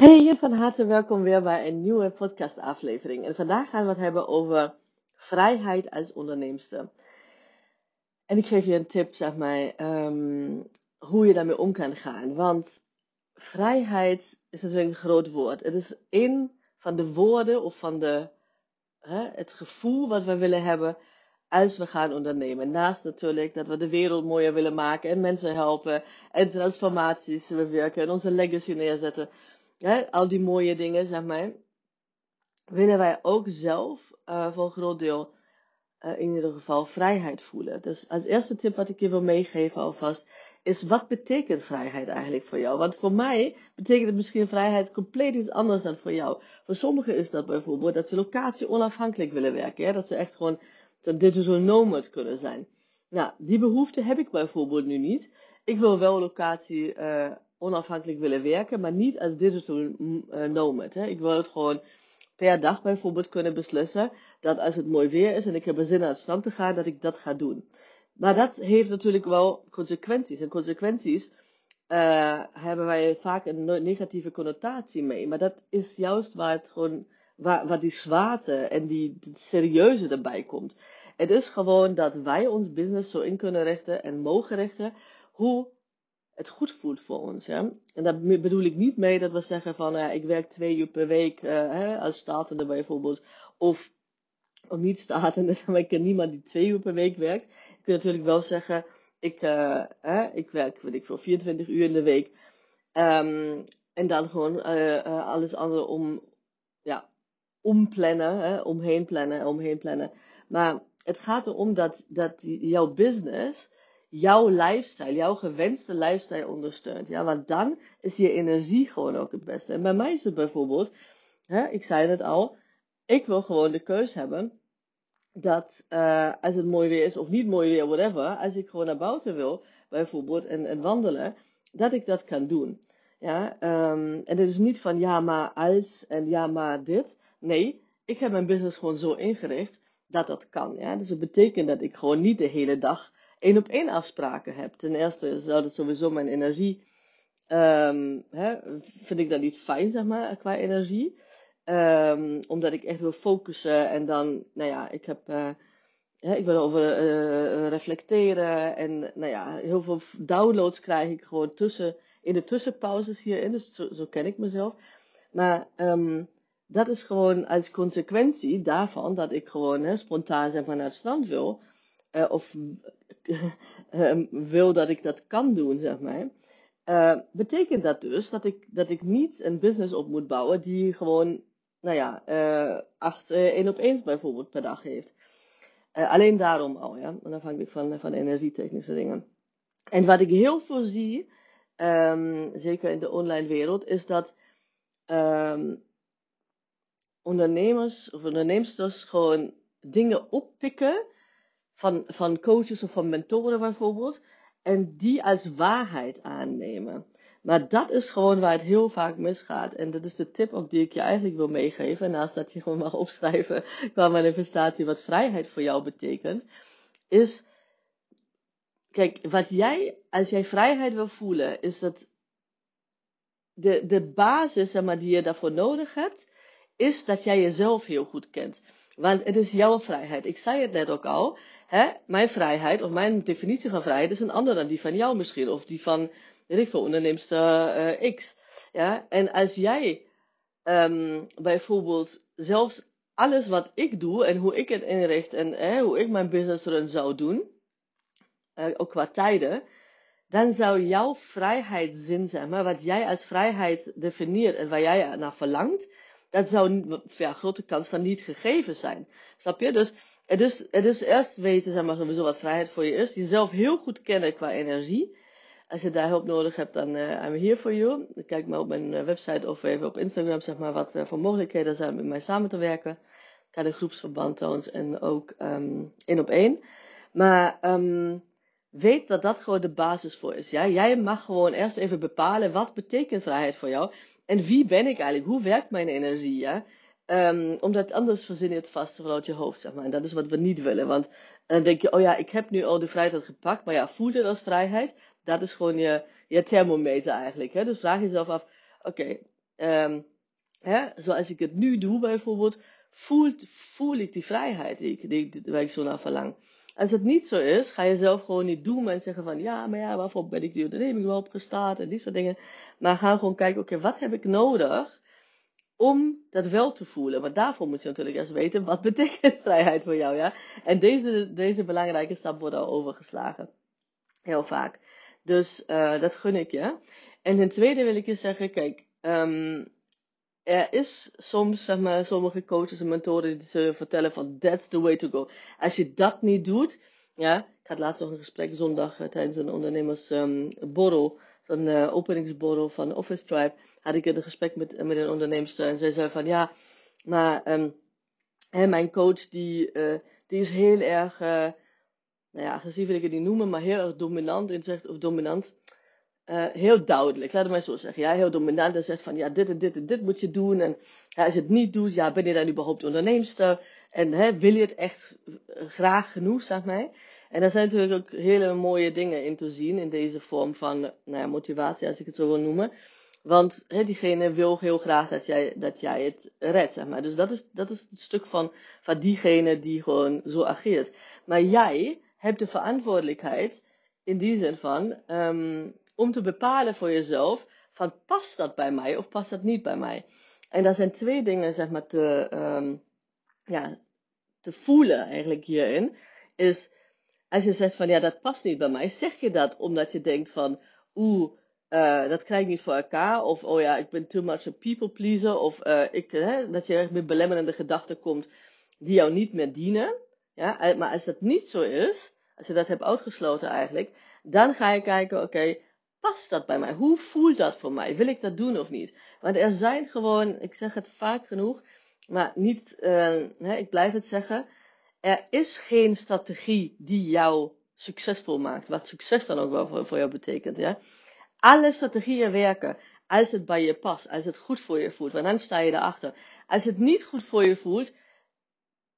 Hey, van harte welkom weer bij een nieuwe podcastaflevering. En vandaag gaan we het hebben over vrijheid als onderneemster. En ik geef je een tip, zeg maar, ehm, hoe je daarmee om kan gaan. Want vrijheid is natuurlijk een groot woord. Het is een van de woorden of van de, hè, het gevoel wat we willen hebben als we gaan ondernemen. Naast natuurlijk dat we de wereld mooier willen maken en mensen helpen en transformaties bewerken en onze legacy neerzetten al die mooie dingen, zeg maar, willen wij ook zelf uh, voor een groot deel uh, in ieder geval vrijheid voelen. Dus als eerste tip wat ik je wil meegeven alvast, is wat betekent vrijheid eigenlijk voor jou? Want voor mij betekent het misschien vrijheid compleet iets anders dan voor jou. Voor sommigen is dat bijvoorbeeld dat ze locatie onafhankelijk willen werken. Ja? Dat ze echt gewoon digital nomad kunnen zijn. Nou, die behoefte heb ik bijvoorbeeld nu niet. Ik wil wel locatie uh, onafhankelijk willen werken, maar niet als digital uh, nomad. Hè. Ik wil het gewoon per dag bijvoorbeeld kunnen beslissen dat als het mooi weer is en ik heb er zin aan het strand te gaan, dat ik dat ga doen. Maar dat heeft natuurlijk wel consequenties. En consequenties uh, hebben wij vaak een negatieve connotatie mee. Maar dat is juist waar het gewoon, waar die zwaarte en die, die serieuze erbij komt. Het is gewoon dat wij ons business zo in kunnen richten en mogen richten hoe het goed voelt voor ons. Hè? En daar bedoel ik niet mee dat we zeggen van uh, ik werk twee uur per week uh, hè, als startende bijvoorbeeld. Of, of niet startende, maar ik ken niemand die twee uur per week werkt. Ik kan natuurlijk wel zeggen, ik, uh, hè, ik werk weet ik veel, 24 uur in de week. Um, en dan gewoon alles andere om, ja, omplannen, hè, omheen plannen, omheen plannen. Maar het gaat erom dat, dat jouw business jouw lifestyle, jouw gewenste lifestyle ondersteunt. Ja, want dan is je energie gewoon ook het beste. En bij mij is het bijvoorbeeld, hè, ik zei het al, ik wil gewoon de keus hebben dat uh, als het mooi weer is of niet mooi weer, whatever, als ik gewoon naar buiten wil, bijvoorbeeld, en, en wandelen, dat ik dat kan doen. Ja, um, en het is niet van ja, maar als en ja, maar dit. Nee, ik heb mijn business gewoon zo ingericht dat dat kan. Ja? Dus het betekent dat ik gewoon niet de hele dag één op één afspraken heb. Ten eerste zou dat sowieso mijn energie, um, hè, vind ik dat niet fijn, zeg maar, qua energie. Um, omdat ik echt wil focussen en dan, nou ja, ik heb, uh, ik wil over uh, reflecteren en, nou ja, heel veel downloads krijg ik gewoon tussen, in de tussenpauzes hierin, dus zo, ken ik mezelf. Maar um, dat is gewoon als consequentie daarvan dat ik gewoon hè, spontaan maar, naar het strand wil. Uh, of uh, wil dat ik dat kan doen, zeg maar. Uh, betekent dat dus dat ik, dat ik niet een business op moet bouwen die gewoon, nou ja, acht één op eens bijvoorbeeld per dag heeft. alleen daarom al, ja, afhankelijk van, van energietechnische dingen. En wat ik heel veel zie, um, zeker in de online wereld, is dat um, ondernemers of onderneemsters gewoon dingen oppikken van, van coaches of van mentoren bijvoorbeeld. En die als waarheid aannemen. Maar dat is gewoon waar het heel vaak misgaat. En dat is de tip ook die ik je eigenlijk wil meegeven. Naast dat je gewoon mag opschrijven qua manifestatie wat vrijheid voor jou betekent. Is, kijk, wat jij, als jij vrijheid wil voelen, is dat de, de basis zeg maar, die je daarvoor nodig hebt, is dat jij jezelf heel goed kent. Want het is jouw vrijheid. Ik zei het net ook al. Hè? Mijn vrijheid, of mijn definitie van vrijheid, is een andere dan die van jou misschien. Of die van, weet ik uh, X. Ja? En als jij um, bijvoorbeeld zelfs alles wat ik doe en hoe ik het inricht en eh, hoe ik mijn business run zou doen, uh, ook qua tijden, dan zou jouw vrijheidszin, zeg maar, wat jij als vrijheid definieert en waar jij naar verlangt, dat zou ja, grote kans van niet gegeven zijn. Snap je? Dus het is, het is eerst weten, zeg maar, sowieso wat vrijheid voor je is. Jezelf heel goed kennen qua energie. Als je daar hulp nodig hebt, dan uh, I'm here for you. Kijk maar op mijn uh, website of even op Instagram, zeg maar, wat uh, voor mogelijkheden zijn om met mij samen te werken. Kan de groepsverband en ook um, één op één. Maar um, weet dat dat gewoon de basis voor is. Ja? Jij mag gewoon eerst even bepalen wat betekent vrijheid voor jou. En wie ben ik eigenlijk? Hoe werkt mijn energie? Ja? Um, omdat anders verzin je het vast vanuit je hoofd, zeg maar. En dat is wat we niet willen. Want dan denk je, oh ja, ik heb nu al de vrijheid gepakt. Maar ja, voelt het als vrijheid? Dat is gewoon je, je thermometer eigenlijk. Hè? Dus vraag jezelf af, oké, ehm, zoals ik het nu doe bijvoorbeeld, voel, voel ik die vrijheid die ik, waar ik zo naar verlang. Als het niet zo is, ga je zelf gewoon niet doen en zeggen van ja, maar ja, waarvoor ben ik die onderneming wel opgestart en die soort dingen. Maar ga gewoon kijken, oké, wat heb ik nodig om dat wel te voelen? Maar daarvoor moet je natuurlijk eerst weten, wat betekent vrijheid voor jou, ja? En deze, deze belangrijke stap wordt al overgeslagen. Heel vaak. Dus uh, dat gun ik je. En ten tweede wil ik je zeggen, kijk, um, er is soms, zeg maar, sommige coaches en mentoren die zullen vertellen van that's the way to go. Als je dat niet doet, ja, ik had laatst nog een gesprek zondag uh, tijdens een ondernemersborrel, um, zo'n uh, openingsborrel van Office Tribe, had ik een gesprek met, met een onderneemster en zij zei van ja, maar um, hè, mijn coach die, uh, die is heel erg, nou ja, agressief wil ik het niet noemen, maar heel erg dominant in zegt, of dominant. Uh, heel duidelijk, laat het maar zo zeggen. Ja, heel dominant en zegt van ja, dit en dit en dit moet je doen. En ja, als je het niet doet, ja, ben je dan überhaupt onderneemster? En hè, wil je het echt graag genoeg, zeg maar. En daar zijn natuurlijk ook hele mooie dingen in te zien in deze vorm van nou ja, motivatie, als ik het zo wil noemen. Want hè, diegene wil heel graag dat jij, dat jij het redt, zeg maar. Dus dat is, dat is het stuk van, van diegene die gewoon zo ageert. Maar jij hebt de verantwoordelijkheid in die zin van, um, om te bepalen voor jezelf, van past dat bij mij of past dat niet bij mij? En daar zijn twee dingen, zeg maar, te, um, ja, te voelen eigenlijk hierin. Is, als je zegt van, ja, dat past niet bij mij, zeg je dat omdat je denkt van, oeh, uh, dat krijg ik niet voor elkaar. Of, oh ja, ik ben too much a people pleaser. Of uh, ik, hè, dat je met belemmerende gedachten komt die jou niet meer dienen. Ja, maar als dat niet zo is, als je dat hebt uitgesloten eigenlijk, dan ga je kijken, oké, past dat bij mij? Hoe voelt dat voor mij? Wil ik dat doen of niet? Want er zijn gewoon, ik zeg het vaak genoeg, maar niet, uh, hè, ik blijf het zeggen, er is geen strategie die jou succesvol maakt. Wat succes dan ook wel voor, voor jou betekent, ja. Alle strategieën werken als het bij je past, als het goed voor je voelt, want dan sta je erachter. Als het niet goed voor je voelt,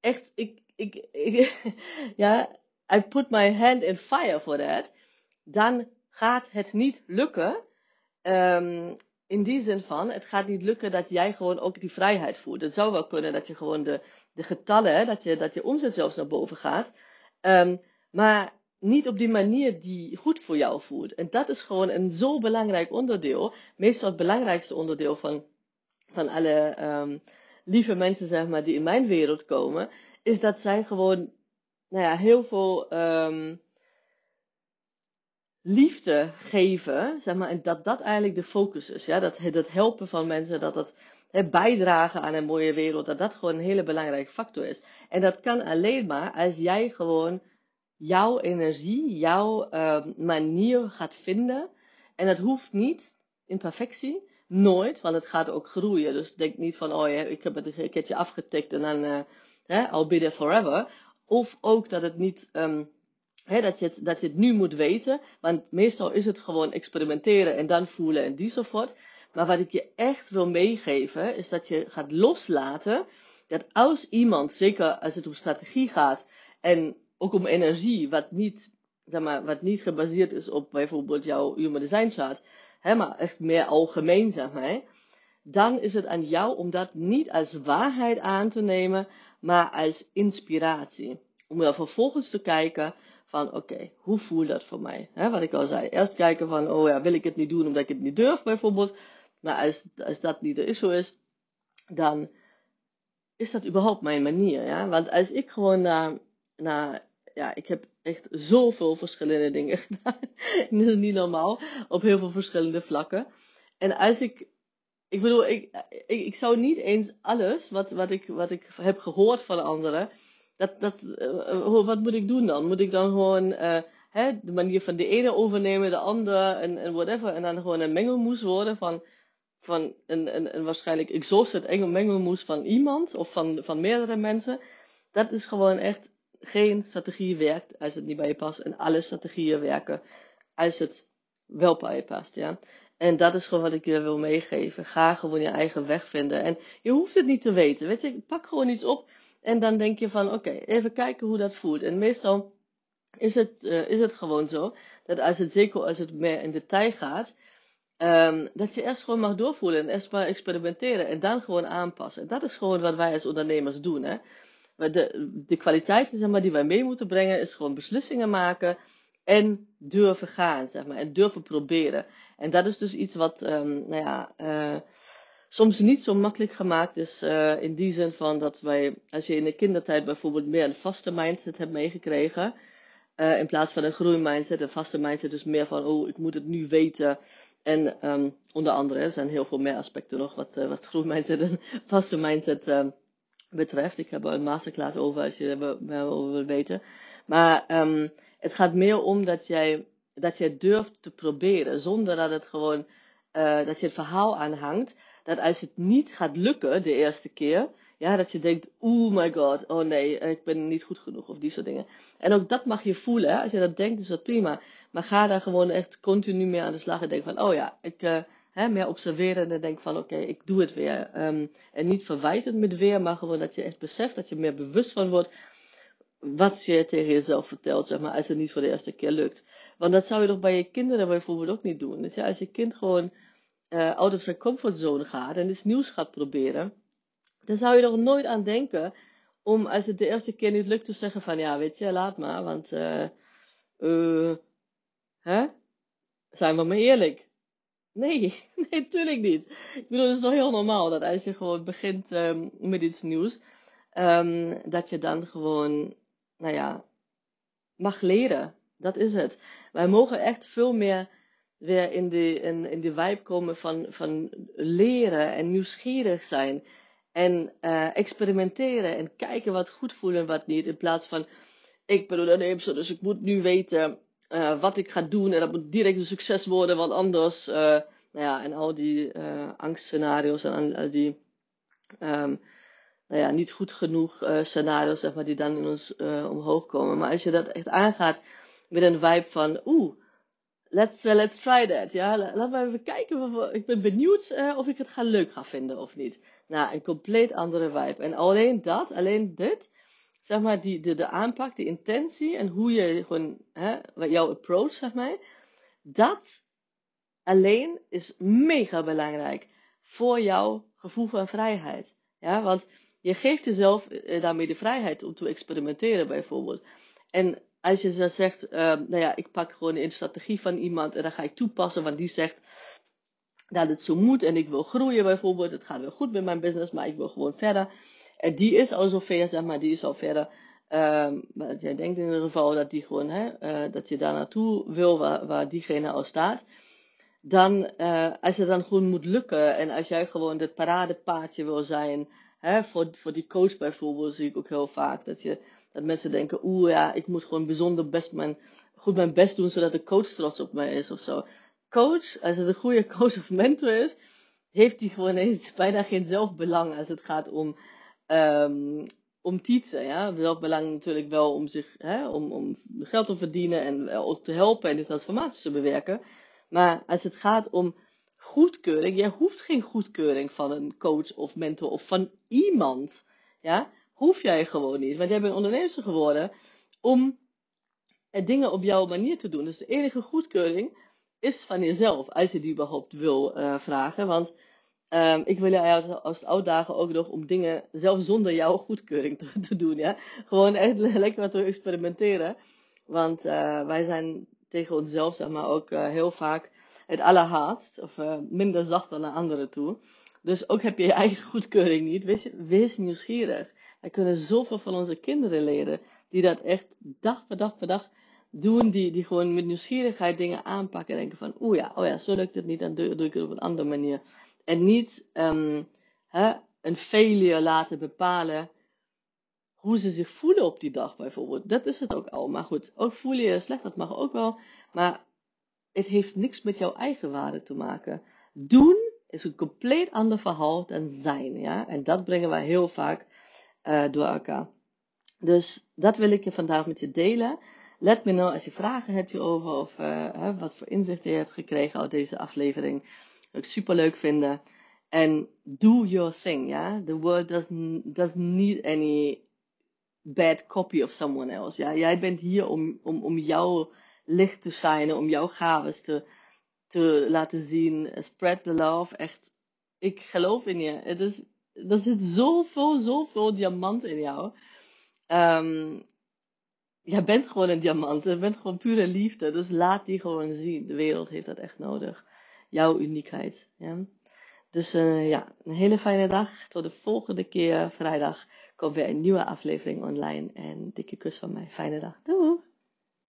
echt, ik, ik ja, I put my hand in fire for that, dan gaat het niet lukken. Um, in die zin van, het gaat niet lukken dat jij gewoon ook die vrijheid voelt. Het zou wel kunnen dat je gewoon de, de getallen, dat je, dat je omzet zelfs naar boven gaat. Um, maar niet op die manier die goed voor jou voelt. En dat is gewoon een zo belangrijk onderdeel. Meestal het belangrijkste onderdeel van, van alle um, lieve mensen, zeg maar, die in mijn wereld komen. Is dat zij gewoon, nou ja, heel veel liefde geven, zeg maar, en dat dat eigenlijk de focus is. Ja? Dat, dat helpen van mensen, dat het bijdragen aan een mooie wereld, dat dat gewoon een hele belangrijke factor is. En dat kan alleen maar als jij gewoon jouw energie, jouw uh, manier gaat vinden. En dat hoeft niet in perfectie, nooit, want het gaat ook groeien. Dus denk niet van, oh ja, ik heb het een keertje afgetikt en dan, uh, hè, I'll be there forever. Of ook dat het niet, um, dat, je het, dat je het nu moet weten, want meestal is het gewoon experimenteren en dan voelen en die soort. Maar wat ik je echt wil meegeven, is dat je gaat loslaten dat als iemand, zeker als het om strategie gaat, en ook om energie, wat niet, zeg maar, wat niet gebaseerd is op bijvoorbeeld jouw Human Design Chart, hè, maar echt meer algemeen, zeg maar, dan is het aan jou om dat niet als waarheid aan te nemen, maar als inspiratie. Om dan vervolgens te kijken van, oké, hoe voelt dat voor mij? Wat ik al zei, eerst kijken van, oh ja, wil ik het niet doen omdat ik het niet durf, bijvoorbeeld. Maar als, als dat niet er zo is, dan is dat überhaupt mijn manier, ja. Want als ik gewoon naar, naar ja, ik heb echt zoveel verschillende dingen gedaan. is niet normaal. Op heel veel verschillende vlakken. En als ik, ik bedoel, ik, ik, ik zou niet eens alles wat, wat, ik, wat ik heb gehoord van anderen, dat, dat, uh, wat moet ik doen dan? Moet ik dan gewoon uh, hè, de manier van de ene overnemen, de andere en, en whatever, en dan gewoon een mengelmoes worden van, van een, een, een waarschijnlijk exhausted mengelmoes van iemand of van, van meerdere mensen? Dat is gewoon echt geen strategie werkt als het niet bij je past. En alle strategieën werken als het wel bij je past. Ja? En dat is gewoon wat ik je wil meegeven. Ga gewoon je eigen weg vinden. En je hoeft het niet te weten. Weet je, pak gewoon iets op. En dan denk je van, oké, even kijken hoe dat voelt. En meestal is het, uh, is het gewoon zo. Dat als het, zeker als het meer in detail gaat. Ehm, dat je eerst gewoon mag doorvoelen en eerst maar experimenteren en dan gewoon aanpassen. Dat is gewoon wat wij als ondernemers doen. Hè? De, de kwaliteiten zeg maar, die wij mee moeten brengen is gewoon beslissingen maken en durven gaan, zeg maar, en durven proberen. En dat is dus iets wat, um, nou ja, uh, soms niet zo makkelijk gemaakt is. Uh, in die zin van dat wij, als je in de kindertijd bijvoorbeeld meer een vaste mindset hebt meegekregen. Uh, in plaats van een groeimindset. Een vaste mindset is meer van, oh, ik moet het nu weten. En um, onder andere, er zijn heel veel meer aspecten nog wat, uh, wat groeimindset en vaste mindset uh, betreft. Ik heb er een masterclass over als je er over wil weten. Maar um, het gaat meer om dat jij, dat jij durft te proberen. Zonder dat het gewoon, dat je het verhaal aanhangt. Dat als het niet gaat lukken de eerste keer. Ja, dat je denkt, oh my god, oh nee, ik ben niet goed genoeg of die soort dingen. En ook dat mag je voelen. Hè? Als je dat denkt, is dat prima. Maar ga daar gewoon echt continu mee aan de slag en denk van, oh ja, ik uh, hè, meer observeren en denk van, oké, ik doe het weer. Um, en niet verwijtend met weer, maar gewoon dat je echt beseft, dat je meer bewust van wordt wat je tegen jezelf vertelt, zeg maar, als het niet voor de eerste keer lukt. Want dat zou je toch bij je kinderen bijvoorbeeld ook niet doen. Dus ja, als je kind gewoon uh, out of zijn comfortzone gaat en iets nieuws gaat proberen, dan zou je er nooit aan denken om als het de eerste keer niet lukt te zeggen van ja, weet je, laat maar, want uh, uh, hè? Zijn we maar eerlijk. Nee, nee, tuurlijk niet. Ik bedoel, het is toch heel normaal dat als je gewoon begint um, met iets nieuws, um, dat je dan gewoon, nou ja, mag leren. Dat is het. Wij mogen echt veel meer weer in de, in, in de vibe komen van, van leren en nieuwsgierig zijn. En uh, experimenteren en kijken wat goed voelt en wat niet. In plaats van, ik ben ondernemer, dus ik moet nu weten uh, wat ik ga doen. En dat moet direct een succes worden, want anders, uh, nou ja, en al die angstscenario's en al die, um, nou ja, niet goed genoeg scenario's, zeg maar, die dan in ons omhoog komen. Maar als je dat echt aangaat met een vibe van, oeh, let's, uh, let's try that. Ja, laten we even kijken. Ik ben benieuwd uh, of ik het ga leuk ga vinden of niet. Nou, een compleet andere vibe. En alleen dat, alleen dit, zeg maar, die, de, de aanpak, de intentie en hoe je gewoon, hè, jouw approach, zeg maar, dat alleen is mega belangrijk voor jouw gevoel van vrijheid. Ja, want je geeft jezelf uh, daarmee de vrijheid om te experimenteren, bijvoorbeeld. En als je zo zegt, uh, nou ja, ik pak gewoon een strategie van iemand en dan ga ik toepassen, want die zegt dat het zo moet en ik wil groeien bijvoorbeeld, het gaat wel goed met mijn business, maar ik wil gewoon verder. En die is al zover, zeg maar, die is al verder. Um, maar jij denkt in ieder geval dat die gewoon, hè, uh, dat je daar naartoe wil waar, waar diegene al staat. Dan, uh, als je dan gewoon moet lukken en als jij gewoon het paradepaadje wil zijn, hè, voor, voor die coach bijvoorbeeld, zie ik ook heel vaak dat je dat mensen denken, oeh ja, ik moet gewoon bijzonder best mijn, goed mijn best doen, zodat de coach trots op mij is of zo. Coach, als het een goede coach of mentor is, heeft hij gewoon eens bijna geen zelfbelang als het gaat om, um, om tieten. Ja? Zelfbelang natuurlijk wel om, zich, hè, om, om geld te verdienen en te helpen en de transformaties te bewerken. Maar als het gaat om goedkeuring, jij hoeft geen goedkeuring van een coach of mentor of van iemand. Ja? Hoef jij gewoon niet. Want jij bent ondernemer geworden om dingen op jouw manier te doen. Dus de enige goedkeuring is van jezelf, als je die überhaupt wil uh, vragen. Want um, ik wil jou als uitdagen ook nog om dingen zelf zonder jouw goedkeuring te, te doen. Ja? Gewoon echt lekker wat te experimenteren. Want uh, wij zijn tegen onszelf zeg maar, ook heel vaak het allerhaast. Of minder zacht dan naar anderen toe. Dus ook heb je je eigen goedkeuring niet. Wees, wees nieuwsgierig. Wij kunnen zoveel van onze kinderen leren. Die dat echt dag per dag per dag doen. Die, die gewoon met nieuwsgierigheid dingen aanpakken. En denken van, oeh ja, oh ja, zo lukt het niet. Dan doe, ik het op een andere manier. En niet um, hè, een failure laten bepalen hoe ze zich voelen op die dag bijvoorbeeld. Dat is het ook al. Maar goed, ook voel je je slecht, dat mag ook wel. Maar het heeft niks met jouw eigen waarde te maken. Doen is een compleet ander verhaal dan zijn. Ja? En dat brengen wij heel vaak uh, door elkaar. Dus dat wil ik je vandaag met je delen. Let me know als je vragen hebt hierover of uh, wat voor inzichten je hebt gekregen uit deze aflevering. Ik super leuk vinden. En do your thing, ja. The world doesn't, doesn't need any bad copy of someone else. Ja? Jij bent hier om, om, om jouw licht te shinen, om jouw gaves te, te laten zien. Spread the love. Echt, ik geloof in je. Het is, er zit zoveel, zoveel diamant in jou. Um, jij bent gewoon een diamant. Je bent gewoon pure liefde. Dus laat die gewoon zien. De wereld heeft dat echt nodig. Jouw uniekheid. Ja? Dus uh, ja, een hele fijne dag. Tot de volgende keer vrijdag komt weer een nieuwe aflevering online. En dikke kus van mij. Fijne dag. Doei!